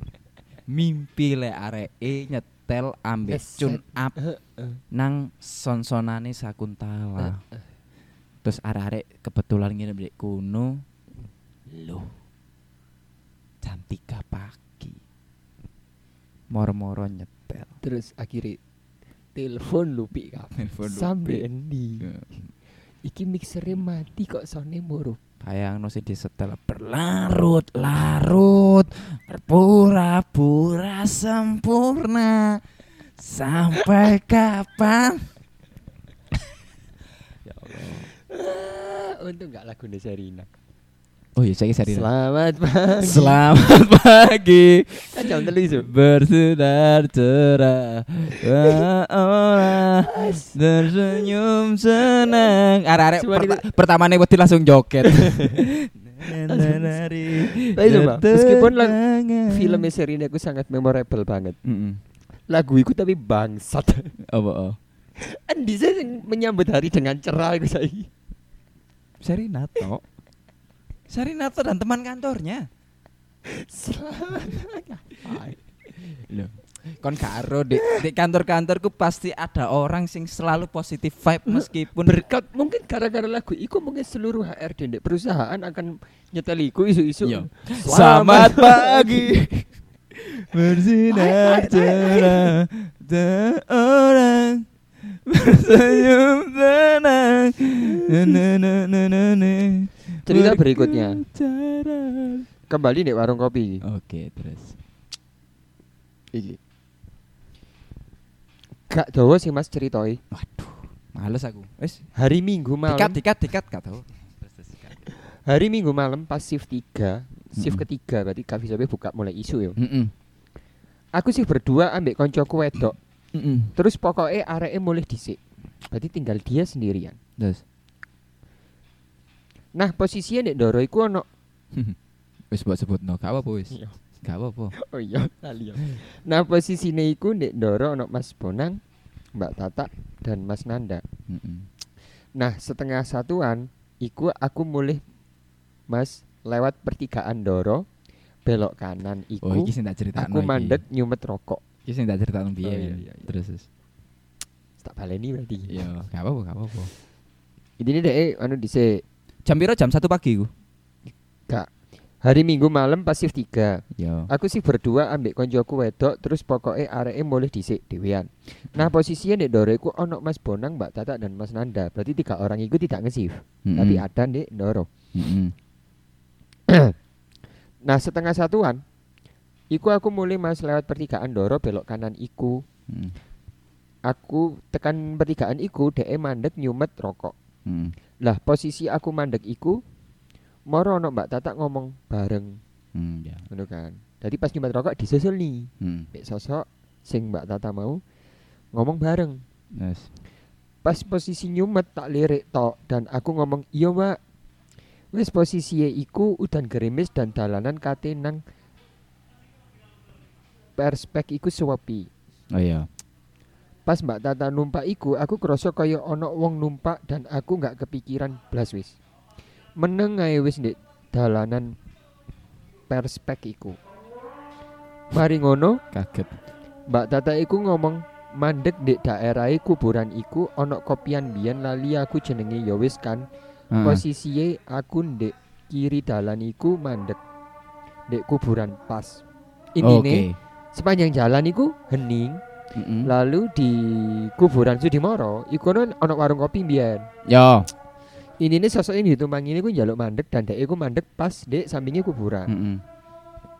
Mimpi le areke nyetel ambek Keset. tune up nang sonsonane Sakuntala. Terus arek-arek kebetulan nginep di kuno. Loh. Jam 3 pagi. Moro-moro nyetel. Terus akhirnya telepon lupi kabeh. Telepon Sampai endi. Iki mixernya mati kok soundnya moro. Bayang no sing disetel berlarut-larut berpura-pura sempurna sampai kapan Ah, untung gak lagu Serina. Oh iya saya seri Selamat pagi. Selamat pagi. Telu isu. bersinar cerah. Wah, orang tersenyum senang. Arek-arek perta- pertama nih wedi langsung joget. Tapi sumpah, meskipun Filmnya Serina aku sangat memorable banget. Lagu itu tapi bangsat. apa oh? Endi sih sing menyambut hari dengan cerah itu saya. Serinato Serinato dan teman kantornya Selamat. Loh. Kon karo di, di kantor-kantorku pasti ada orang sing selalu positif vibe meskipun Berkat mungkin gara-gara lagu iku mungkin seluruh HRD di perusahaan akan nyetel iku isu-isu. Iya. Selamat pagi bersinar cerah dan orang bersenyum tenang na na na na na na. Cerita berikutnya. Kembali di warung kopi. Oke terus Iki. Gak dawa sih Mas ceritoi. waduh males aku wes Hari Minggu malam. dikat dikat dikat gak tahu terus terus dikat. Hari Minggu malam pas shift 3, shift ketiga berarti coffee shopnya buka mulai isu ya. Mm-mm. Aku sih berdua ambek koncoku wedok. Mm-mm. Terus pokoknya areke mulai dhisik. Berarti tinggal dia sendirian. terus Nah, posisinya nek Doro iku ono wis buat sebut no gak apa wis Iya. gak apa apa Oh iya, lali ya. Nah, posisinya iku nek Doro ono Mas Bonang, Mbak Tata dan Mas Nanda. Mm-mm. Nah, setengah satuan iku aku mulai Mas lewat pertigaan Doro belok kanan iku oh iki sing tak cerita aku mandek nyumet rokok. iki sing tak cerita Oh, biyen iya, iya, iya. terus terus Tak baleni berarti. iya gak apa apa gak apa apa Ini deh anu dhisik jam piro jam satu pagi ku Kak. Hari Minggu malam pas shift 3. iya Aku sih berdua ambek koncoku wedok terus pokoknya areke mulai dhisik dhewean. Nah, posisinya nek Doro iku ono Mas Bonang, Mbak Tata dan Mas Nanda. Berarti tiga orang itu tidak nge-shift, tapi ada nek Doro. Mm-mm. Nah, setengah satuan iku aku mulai Mas lewat pertigaan Doro belok kanan iku. Mm. Aku tekan pertigaan iku dhek mandek nyumet rokok. Mm. Lah, posisi aku mandek iku moro ono Mbak Tata ngomong bareng Mm, ya kan. Jadi pas nyumet rokok disusul nih. Mm. Mbek sosok sing Mbak Tata mau ngomong bareng. Yes. Pas posisi nyumet tak lirik tok dan aku ngomong iya mbak Wes posisi iku udan gerimis dan dalanan kate nang perspek iku sewepi Oh iya. Pas mbak Tata numpak iku aku kroso kaya ono wong numpak dan aku nggak kepikiran blas wis Meneng ae wis ndek dalanan perspek iku Mari ngono Kaget. Mbak Tata iku ngomong mandek di daerah kuburan iku ono kopian biyen lali aku jenenge ya wis kan Heeh. posisinya aku ndek kiri dalan iku mandek ndek kuburan pas Oke. intine sepanjang jalan iku hening Mm-mm. lalu di kuburan Sudimoro iku ono ono warung kopi biyen Yo. ini nih sosok ini ditumpangi ini ku jaluk mandek dan dek iku mandek pas dek sampingnya kuburan Mm-mm.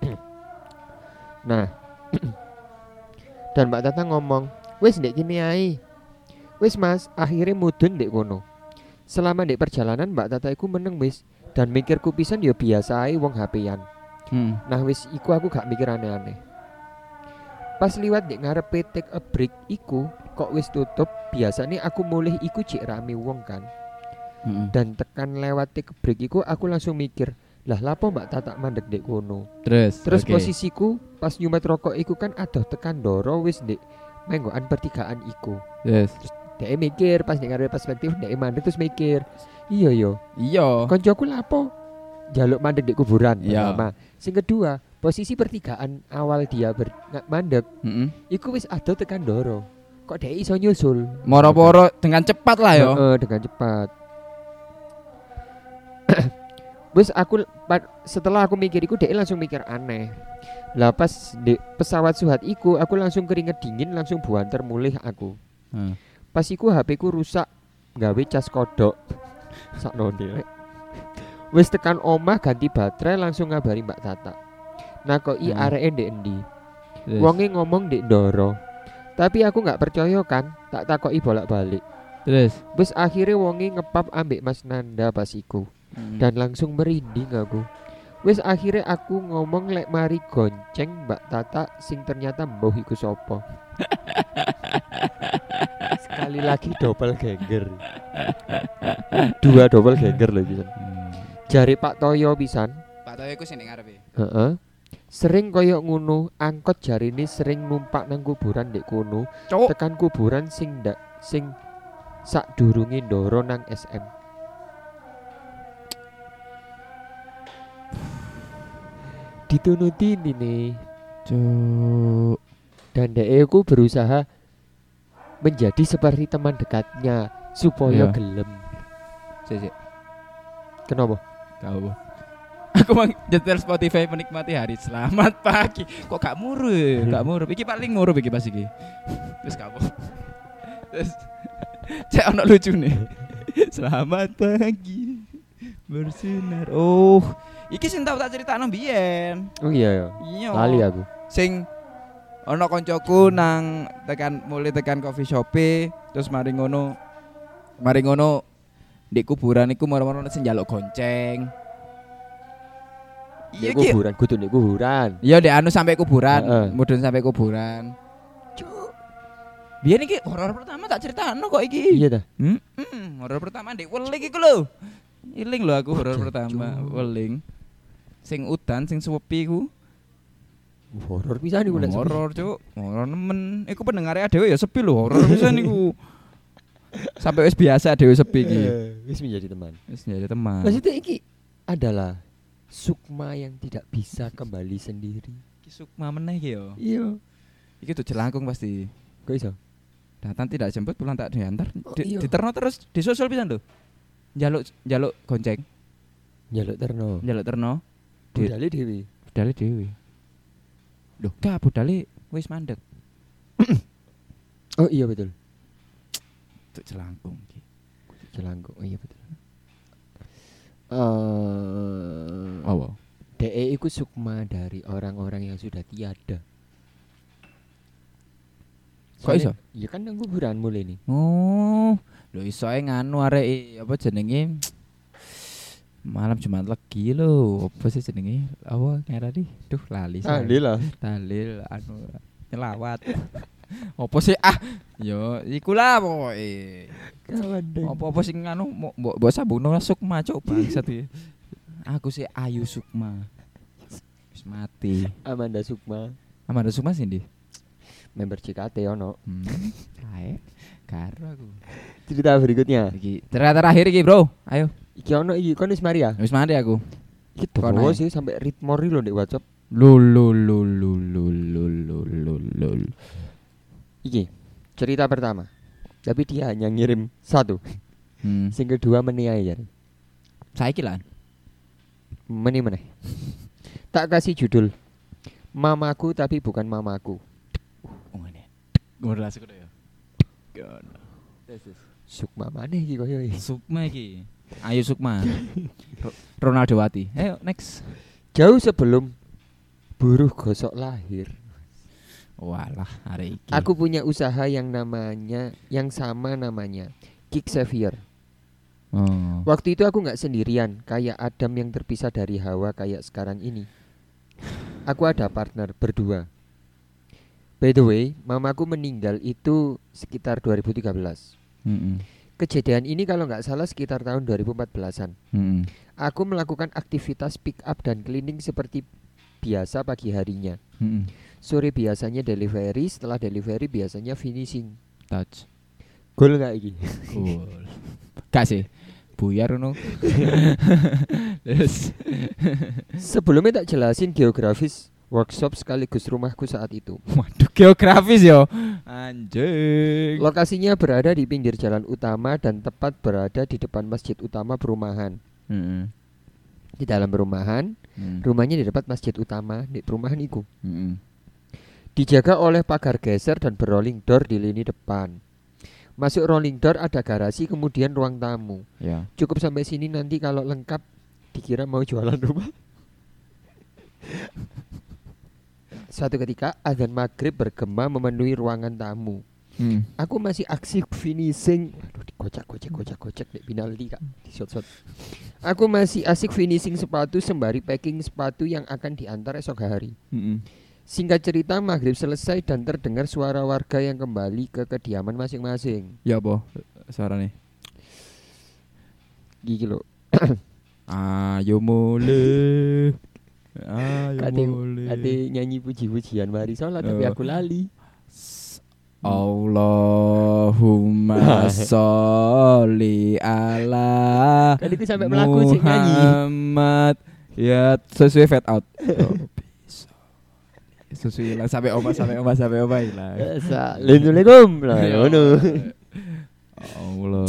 Nah, dan Mbak Tata ngomong, wes ndek kini ae. Wes Mas, akhirnya mudun ndek kono. Selama ndek perjalanan Mbak Tata iku meneng wis dan mikirku pisan ya biasa ae wong HP-an. Mm. Nah wis iku aku gak mikir aneh-aneh. Pas liwat ndek ngarepe take a break iku kok wis tutup, biasanya aku mulih iku cek rame wong kan. Mm-mm. Dan tekan lewat take a break iku aku langsung mikir, lah lapo Mbak Tata mandek ndek kono. Terus. Terus oke. posisiku pas nyumet rokok iku kan ada tekan doro wis ndek menggoan pertigaan iku. Yes. Dek mikir pas nek ngarepe perspektif dek mandek terus mikir. Iya yo, Iya. koncoku lapo jaluk mandek di kuburan Iya. pertama. Sing kedua, posisi pertigaan awal dia ber mandek Mm-mm. iku wis ada tekan doro. Kok dek iso nyusul? Moro-moro dengan cepat lah yo. Heeh, dengan cepat. Wes aku setelah aku mikir iku dek langsung mikir aneh. Lah pas di pesawat suhat iku aku langsung keringet dingin langsung buanter mulih aku. Hmm. Pas iku HP ku rusak gawe cas kodok. Sakno rek. Wis tekan omah ganti baterai langsung ngabari Mbak Tata. Nah kok i Hmm. areke ndek endi? Yes. Wonge ngomong ndek Ndoro. Tapi aku nggak percaya kan, tak takoki bolak-balik. Terus. Wes akhirnya wonge ngepap ambek Mas Nanda pas iku Mm. dan langsung merinding aku. Wes akhirnya aku ngomong lek mari gonceng Mbak Tata sing ternyata mbah iku sopo. Sekali lagi double ganger. Dua double ganger lho pisan. Hmm. Jari Pak Toyo pisan. Pak Toyo iku sing ngarepe. Heeh. Sering koyo ngono, angkot jarine sering numpak nang kuburan dek kono. Tekan kuburan sing ndak sing sak ndoro nang SM. Ditunuti ini nih Cuk. dan dek aku berusaha menjadi seperti teman dekatnya supaya Iya. gelem. Sik. Kenapa? Kau. Aku mang nyetel Spotify menikmati hari selamat pagi. Kok gak muru? ya? Gak muru. Iki paling muru iki pas iki. Terus kamu. Terus cek ono lucu nih. Selamat pagi. Bersinar. Oh, iki sing tau tak critakno biyen. Oh iya ya. Iya. Lali aku. Sing ono koncoku nang tekan mulai tekan coffee shop terus mari ngono mari ngono di kuburan iku moro-moro sing njaluk gonceng. Iya kuburan, kudu di kuburan. Iya di anu sampai kuburan, Heeh. mudun sampai kuburan. Cuk. Biyen iki horor pertama tak critakno kok iki. Iya dah. Hmm, hmm, horor pertama ndek weling iku lho. Iling lho aku horor pertama, weling. Sing udan, sing sewepi ku. Horor pisan iku nek sepi. Horor, Cuk. Horor nemen. Iku pendengare dhewe ya sepi lho, horor pisan iku. Sampai wis biasa dhewe sepi iki. Eh, Wis menjadi teman. Wis jadi teman. Maksudnya iki adalah sukma yang tidak bisa kembali sendiri. Iki sukma meneh yo. Iya. Iki tuh jelangkung pasti. Kok iso? Datang tidak jemput pulang tak diantar. Oh, Di, iya. diterno terus disusul pisan lho. Jaluk jaluk gonceng, Nyaluk terno. jaluk terno. Di- Budale dhewe. Budale dhewe. Loh, gak budale wis mandek. Oh iya betul. Tuh jelangkung iki. Jelangkung. Oh iya betul. Eh, Apa? DE iku sukma dari orang-orang yang sudah tiada. Kok iso? Iya kan nang kuburan mulai nih. Oh, lho iso ae nganu arek apa jenenge? Malam Jumat Legi lho, apa sih jenenge? Apa ngarani? Duh lali saya. lah. Anu nyelawat. Apa sih ah? Yo, iku lah pokoke. Apa-apa sing anu mbok mbok sabono Sukma cok bangsat iki. Aku sih Ayu Sukma. Wis mati. Amanda Sukma. Amanda Sukma sih Member CKT ono. Hmm. Kae. Karo aku. Cerita berikutnya. Iki cerita terakhir iki, Bro. Ayo. Iki ono iki kon wis mari ya? Wis mari aku. Iki terus sih sampai ritmori lo di WhatsApp. Iki cerita pertama. Tapi dia hanya ngirim satu. Hmm. Sing kedua meni ae jar. Saiki lah. Meni meneh. Tak kasih judul. Mamaku tapi bukan mamaku. Oh lah sekono ya. Sukma maneh iki koyo iki. Sukma iki. Ayo Sukma. Ro- Ronaldo Wati. Ayo next. Jauh sebelum buruh gosok lahir. Walah, hari iki. Aku punya usaha yang namanya yang sama namanya Kick Xavier. Oh. Waktu itu aku nggak sendirian, kayak Adam yang terpisah dari Hawa kayak sekarang ini. Aku ada partner berdua. By the way, mamaku meninggal itu sekitar 2013. Mm-mm. Kejadian ini kalau nggak salah sekitar tahun 2014-an. Mm-mm. Aku melakukan aktivitas pick up dan cleaning seperti biasa pagi harinya. Mm-mm. Sore biasanya delivery, setelah delivery biasanya finishing. Touch. Gol nggak iki? Cool. Gak sih. Buyar ngono. Terus. Sebelumnya tak jelasin geografis workshop sekaligus rumahku saat itu. Waduh, geografis yo. Anjing. Lokasinya berada di pinggir jalan utama dan tepat berada di depan masjid utama perumahan. Mm-mm. Di dalam perumahan, Mm. rumahnya di depan masjid utama di perumahan itu. Mm-mm. Dijaga oleh pagar geser dan berrolling door di lini depan. Masuk rolling door ada garasi kemudian ruang tamu. Ya. Cukup sampai sini nanti kalau lengkap dikira mau jualan rumah. Suatu ketika azan maghrib bergema memenuhi ruangan tamu. Mm. Aku masih aksi finishing. Aduh, dikocak kocek kocak kocek dek penalti kak di shot shot. Aku masih asik finishing sepatu sembari packing sepatu yang akan diantar esok hari. Mm-mm. Singkat cerita maghrib selesai dan terdengar suara warga yang kembali ke kediaman masing-masing. Ya apa suarane? Gigi lo. Ayo mulai. Ayo Kate, mulai. nyanyi puji-pujian mari sholat tapi aku lali. Allahumma sholli ala Kan itu sampai melaku sih nyanyi. Muhammad ya sesuai fade out. Oh. Sesuai hilang sampai oma sampai oma sampai oma hilang. Assalamualaikum. Lah ngono. Allah.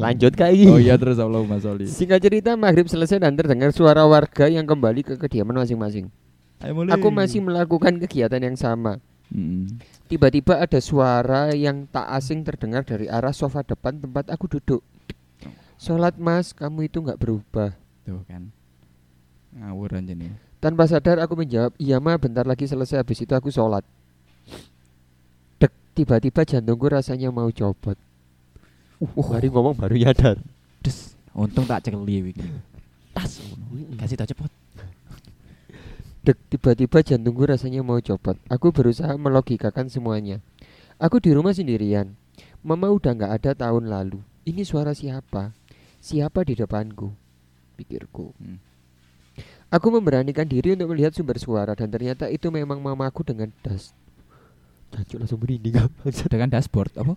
Lanjut kak iki. Oh iya terus Allahumma sholli. Singkat cerita maghrib selesai dan terdengar suara warga yang kembali ke kediaman masing-masing. Aku masih melakukan kegiatan yang sama. Tiba-tiba ada suara yang tak asing terdengar dari arah sofa depan tempat aku duduk. Sholat mas, kamu itu nggak berubah. Tuh kan. Ngawur aja nih. Tanpa sadar aku menjawab, iya ma bentar lagi selesai habis itu aku sholat. Dek, tiba-tiba jantungku rasanya mau copot. Uh, hari ngomong baru nyadar. Des, untung tak cekeli iki. Tas. Kasih tau cepet. Dek, tiba-tiba jantungku rasanya mau copot. Aku berusaha melogikakan semuanya. Aku di rumah sendirian. Mama udah nggak ada tahun lalu. Ini suara siapa? Siapa di depanku? Pikirku. Hmm. Aku memberanikan diri untuk melihat sumber suara dan ternyata itu memang mamaku dengan das. Jancuk langsung merinding. Dengan dashboard apa?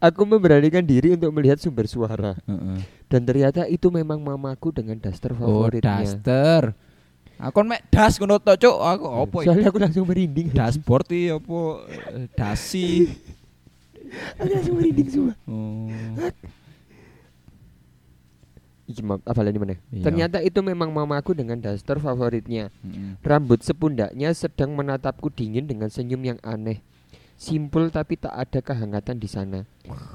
Aku memberanikan diri untuk melihat sumber suara Heeh. dan ternyata itu memang mamaku dengan daster Oh, favoritnya. daster. Aku mek das ngono tok, Cuk. Aku opo iki? Soalnya aku langsung merinding. Dashboard iki apa eh, dasi. Aku langsung merinding semua. Oh. Iki mam, apa lagi mana? Iya. Ternyata itu memang mamaku dengan daster favoritnya. Mm-mm. Rambut sepundaknya sedang menatapku dingin dengan senyum yang aneh. Simpul tapi tak ada kehangatan di sana.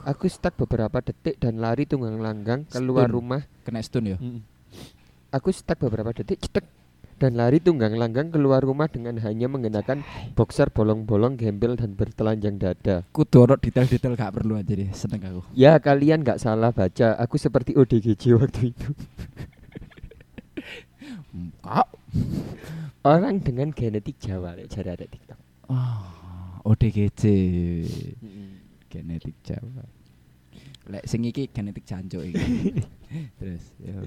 Aku stuck beberapa detik dan lari tunggang langgang keluar Stun. rumah. Kena stun ya. Aku stuck beberapa detik cetek dan lari tunggang langgang keluar rumah dengan hanya mengenakan boxer bolong-bolong gembel dan bertelanjang dada. Kudu ono detail-detail gak perlu aja deh, seneng aku. Ya kalian nggak salah baca, aku seperti ODGJ waktu itu. Kak. Orang dengan genetik Jawa, jare ada TikTok. Ah, ODGJ. Genetik Jawa. Lek sing iki genetik jancuk iki. Terus yo.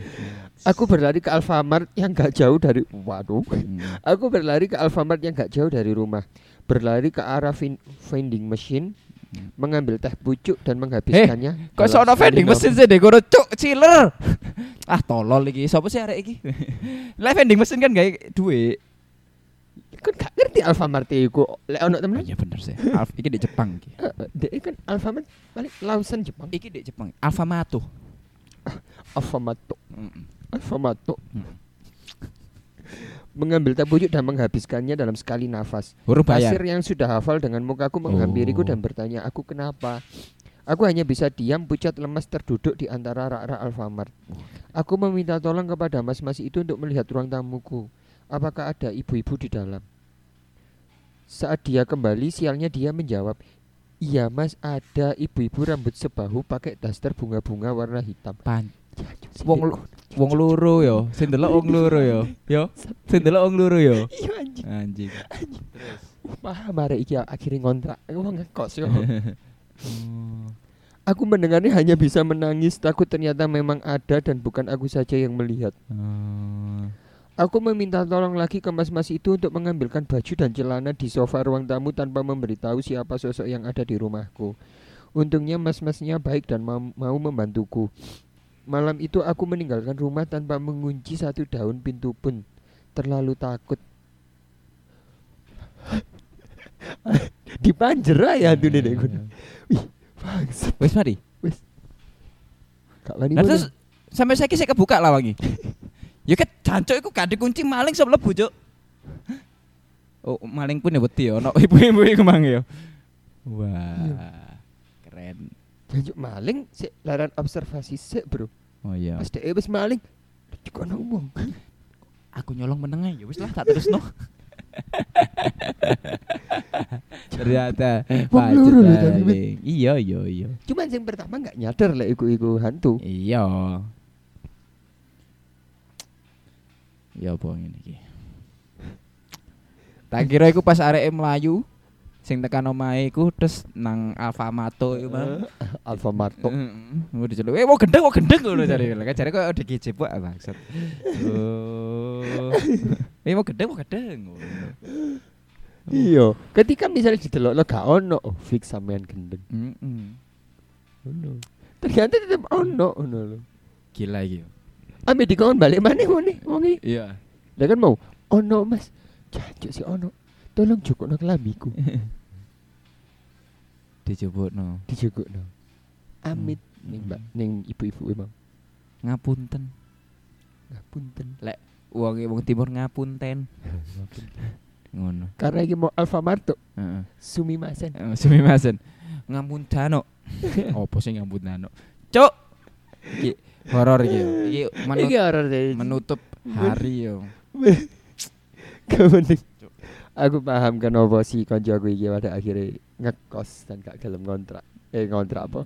Aku berlari ke Alfamart yang gak jauh dari waduh. Hmm. Aku berlari ke Alfamart yang gak jauh dari rumah. Berlari ke arah vending machine, Hmm. mengambil teh pucuk dan menghabiskannya. Kok dalam sono vending mesin sih kono cuk chiller. ah tolol iki. Sopo sih arek iki? Lah vending mesin kan gawe duit. Kan gak ngerti Alfamart iku. Lek ono temen iya bener sih. Alf iki di Jepang iki. Dek kan Alfamart paling Lawson Jepang. Iki di Jepang. Alfamato. Alfamart. Heeh. Alfamart. Hmm. Mengambil teh pucuk dan menghabiskannya dalam sekali nafas. Huruf. Kasir yang sudah hafal dengan mukaku menghampiriku Oh. dan bertanya aku kenapa. Aku hanya bisa diam pucat lemas terduduk di antara rak-rak Alfamart. Aku meminta tolong kepada mas-mas itu untuk melihat ruang tamuku. Apakah ada ibu-ibu di dalam? Saat dia kembali, sialnya dia menjawab, Iya mas, ada ibu-ibu rambut sebahu pakai daster bunga-bunga warna hitam. Pan. Wong lu- Wong loro yo. Sing delok wong loro yo. Yo. Sing delok wong loro yo. Iya anjing. Anjing. Paham arek iki akhirnya ngontrak. Aku ngekos yo. Aku mendengarnya hanya bisa menangis takut ternyata memang ada dan bukan aku saja yang melihat. Oh. Aku meminta tolong lagi ke mas-mas itu untuk mengambilkan baju dan celana di sofa ruang tamu tanpa memberitahu siapa sosok yang ada di rumahku. Untungnya mas-masnya baik dan mau, mau membantuku. Malam itu aku meninggalkan rumah tanpa mengunci satu daun pintu pun. Terlalu takut. di panjera ya tuh gue. Bangsat. Wis mari. Gak wani Nah mana. terus sampai saya kebuka lah wangi. ya kan jancuk iku gak dikunci maling sok mlebu, Cuk. Oh, maling pun ya wedi ya ono ibu-ibu iku mang ya. Wah. Keren. Jancuk maling sik laran observasi sik, Bro. Oh iya. Pas dhek wis maling juga ngomong. Aku nyolong meneng ya wis lah tak terusno. Ternyata Wong maling. Iya iya iya. Cuman yang pertama nggak nyadar lah iku-iku hantu. Iya. Ya apa ngene iki. Tak kira iku pas areke mlayu sing tekan omahe iku terus nang Alfamato iku Bang. Alfamart. Heeh. Ngono diceluk. Eh mau gendeng mau gendeng ngono jare. Lah jare kok ada gece pak maksud. Oh. Eh mau gendeng mau gendeng. Iya, ketika misalnya didelokno gak ono, oh fix sampean gendeng. Heeh. Ono. Ternyata tetep ono ngono lho. Gila iki. Ambil dikon balik mana wong wongi. Iya. Lah kan mau ono Mas. Jancuk si ono. Tolong jukukno kelambiku. Dijebukno. Dijukukno. Amit ning Mbak ning ibu-ibu emang. Ngapunten. Ngapunten. Wong wong timur ngapunten. Ngono. Karena iki mau Alfamart tuh, Heeh. sumimasen. Eh, Sumimasen. Ngampundano. Apa sih ngampundano? Cuk. Horor iki. yo. Iki menut- Iki horor deh. menutup hari yo. Kepenting. Aku paham kenapa si konco aku iki pada akhirnya ngekos dan gak gelem ngontrak. Eh ngontrak apa?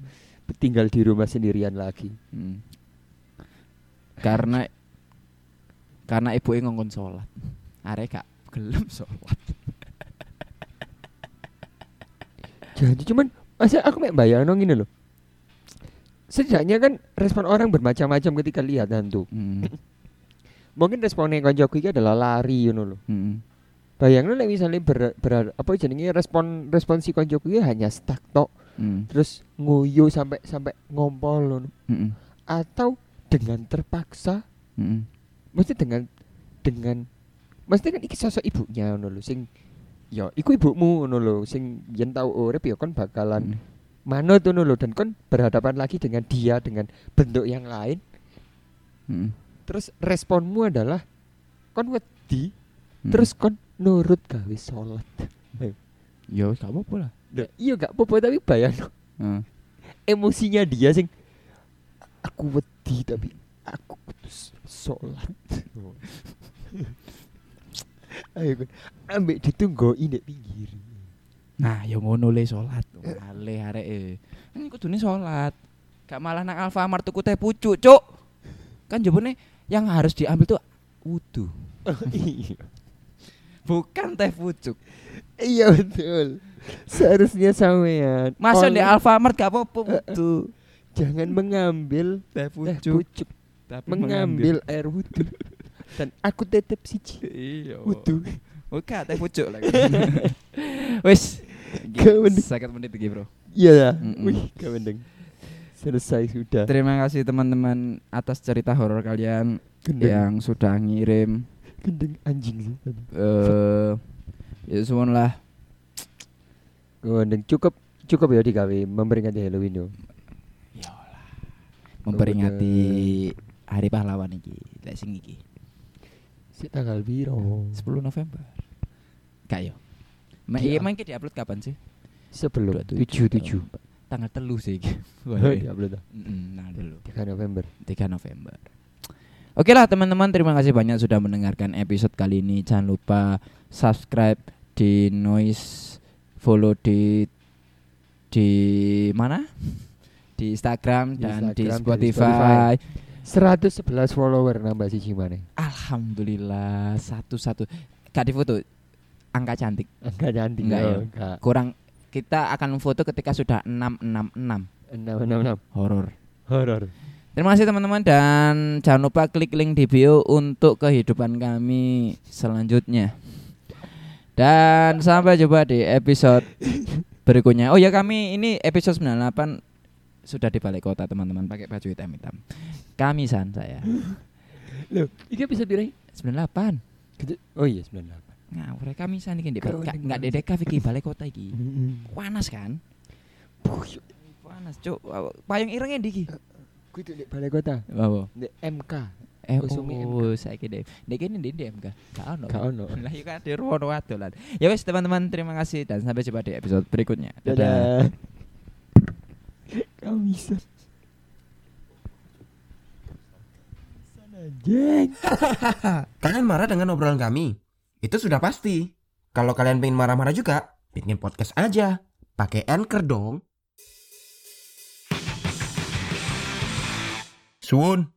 Tinggal di rumah sendirian lagi. Hmm. Karena karena ibu ngongkon sholat. Arek gak gelem sholat. Jadi cuman masa aku mek bayangno ngene loh. Setidaknya kan respon orang bermacam-macam ketika lihat hantu. Hmm. Mungkin responnya koncoku iki adalah lari ngono loh. Hmm. Bayangno nek misalnya ber, ber- apa jenenge respon respon si koncoku iki hanya stuck tok, Hmm. terus nguyu sampai sampai ngompol ngono. Hmm. Atau dengan terpaksa Hmm. mesti dengan dengan mesti kan iki sosok ibunya ngono lho sing ya iku ibumu ngono lho sing yen tau urip ya kon bakalan Hmm. Manut ngono lho dan kon berhadapan lagi dengan dia dengan bentuk yang lain Hmm. terus responmu adalah kon wedi Hmm. terus kon nurut gawe sholat ya gak apa-apa lah. Iya gak apa-apa tapi bayang Heeh. emosinya dia sing aku wedi tapi aku kudu s- sholat ayo ambek ditunggu ini pinggir Nah, ya ngono le salat. Ale areke. Kan kudune salat. Gak malah nang Alfamart tuku teh pucuk, Cuk. Kan jebone yang harus diambil tuh wudu. iya Bukan teh pucuk. Iya betul. Seharusnya sampean. Masuk di Alfamart gak apa-apa itu. jangan mengambil Teh teh pucuk, Tapi mengambil air wudhu. Dan aku tetap siji Iya. wudhu. Oke, teh pucuk lagi. Mending. Sakit menit iki, Bro. Iya. Mm-mm. Wih, gak mending. Selesai sudah. Terima kasih teman-teman atas cerita horor kalian Gendeng, yang sudah ngirim gendeng anjing sih. eh ya suwun lah Gendeng cukup cukup ya digawe memperingati Halloween yo. memperingati Hari Pahlawan iki. Lek sing iki Si tanggal piro? 10 November. Gak yo. Ma Di- iya main ki diupload kapan sih? Sebelum 27. 77. Tanggal telu sih iki. Diupload ah. Mm, Nah dulu 3 November. 3 November. Oke lah teman-teman terima kasih banyak sudah mendengarkan episode kali ini. Jangan lupa subscribe di Noise, follow di di mana? Di Instagram Di dan di Instagram, di Spotify. 111 follower nambah siji maneh. Alhamdulillah satu-satu. Gak difoto angka cantik. Enggak cantik Enggak yo, ya? enggak. Kurang kita akan foto ketika sudah 666 666 horor. horor. Terima kasih teman-teman dan jangan lupa klik link di bio untuk kehidupan kami selanjutnya. Dan sampai jumpa di episode berikutnya. Oh ya kami ini episode 98 sudah di balik kota teman-teman pakai baju hitam-hitam. Kamisan saya. Loh, iki bisa piro? 98. Gitu. Oh iya 98. Ngawur kamisan iki Dik. Karo Nggak- dedek iki balik kota iki. Heeh. Panas kan? Panas, Cuk. Payung irenge ndi iki? Kudu di balai kota, Apa? di MK. Eh, Usumi oh, deh. Nek kene ndi ndi MK? Gak ono. Gak ono. Lah yuk kan di ruwono wadolan. Ya wes teman-teman terima kasih dan sampai jumpa di episode berikutnya. Dadah. Kamu bisa. Kalian marah dengan obrolan kami? Itu sudah pasti. Kalau kalian pengen marah-marah juga, bikin podcast aja. Pakai Anchor dong. Suun.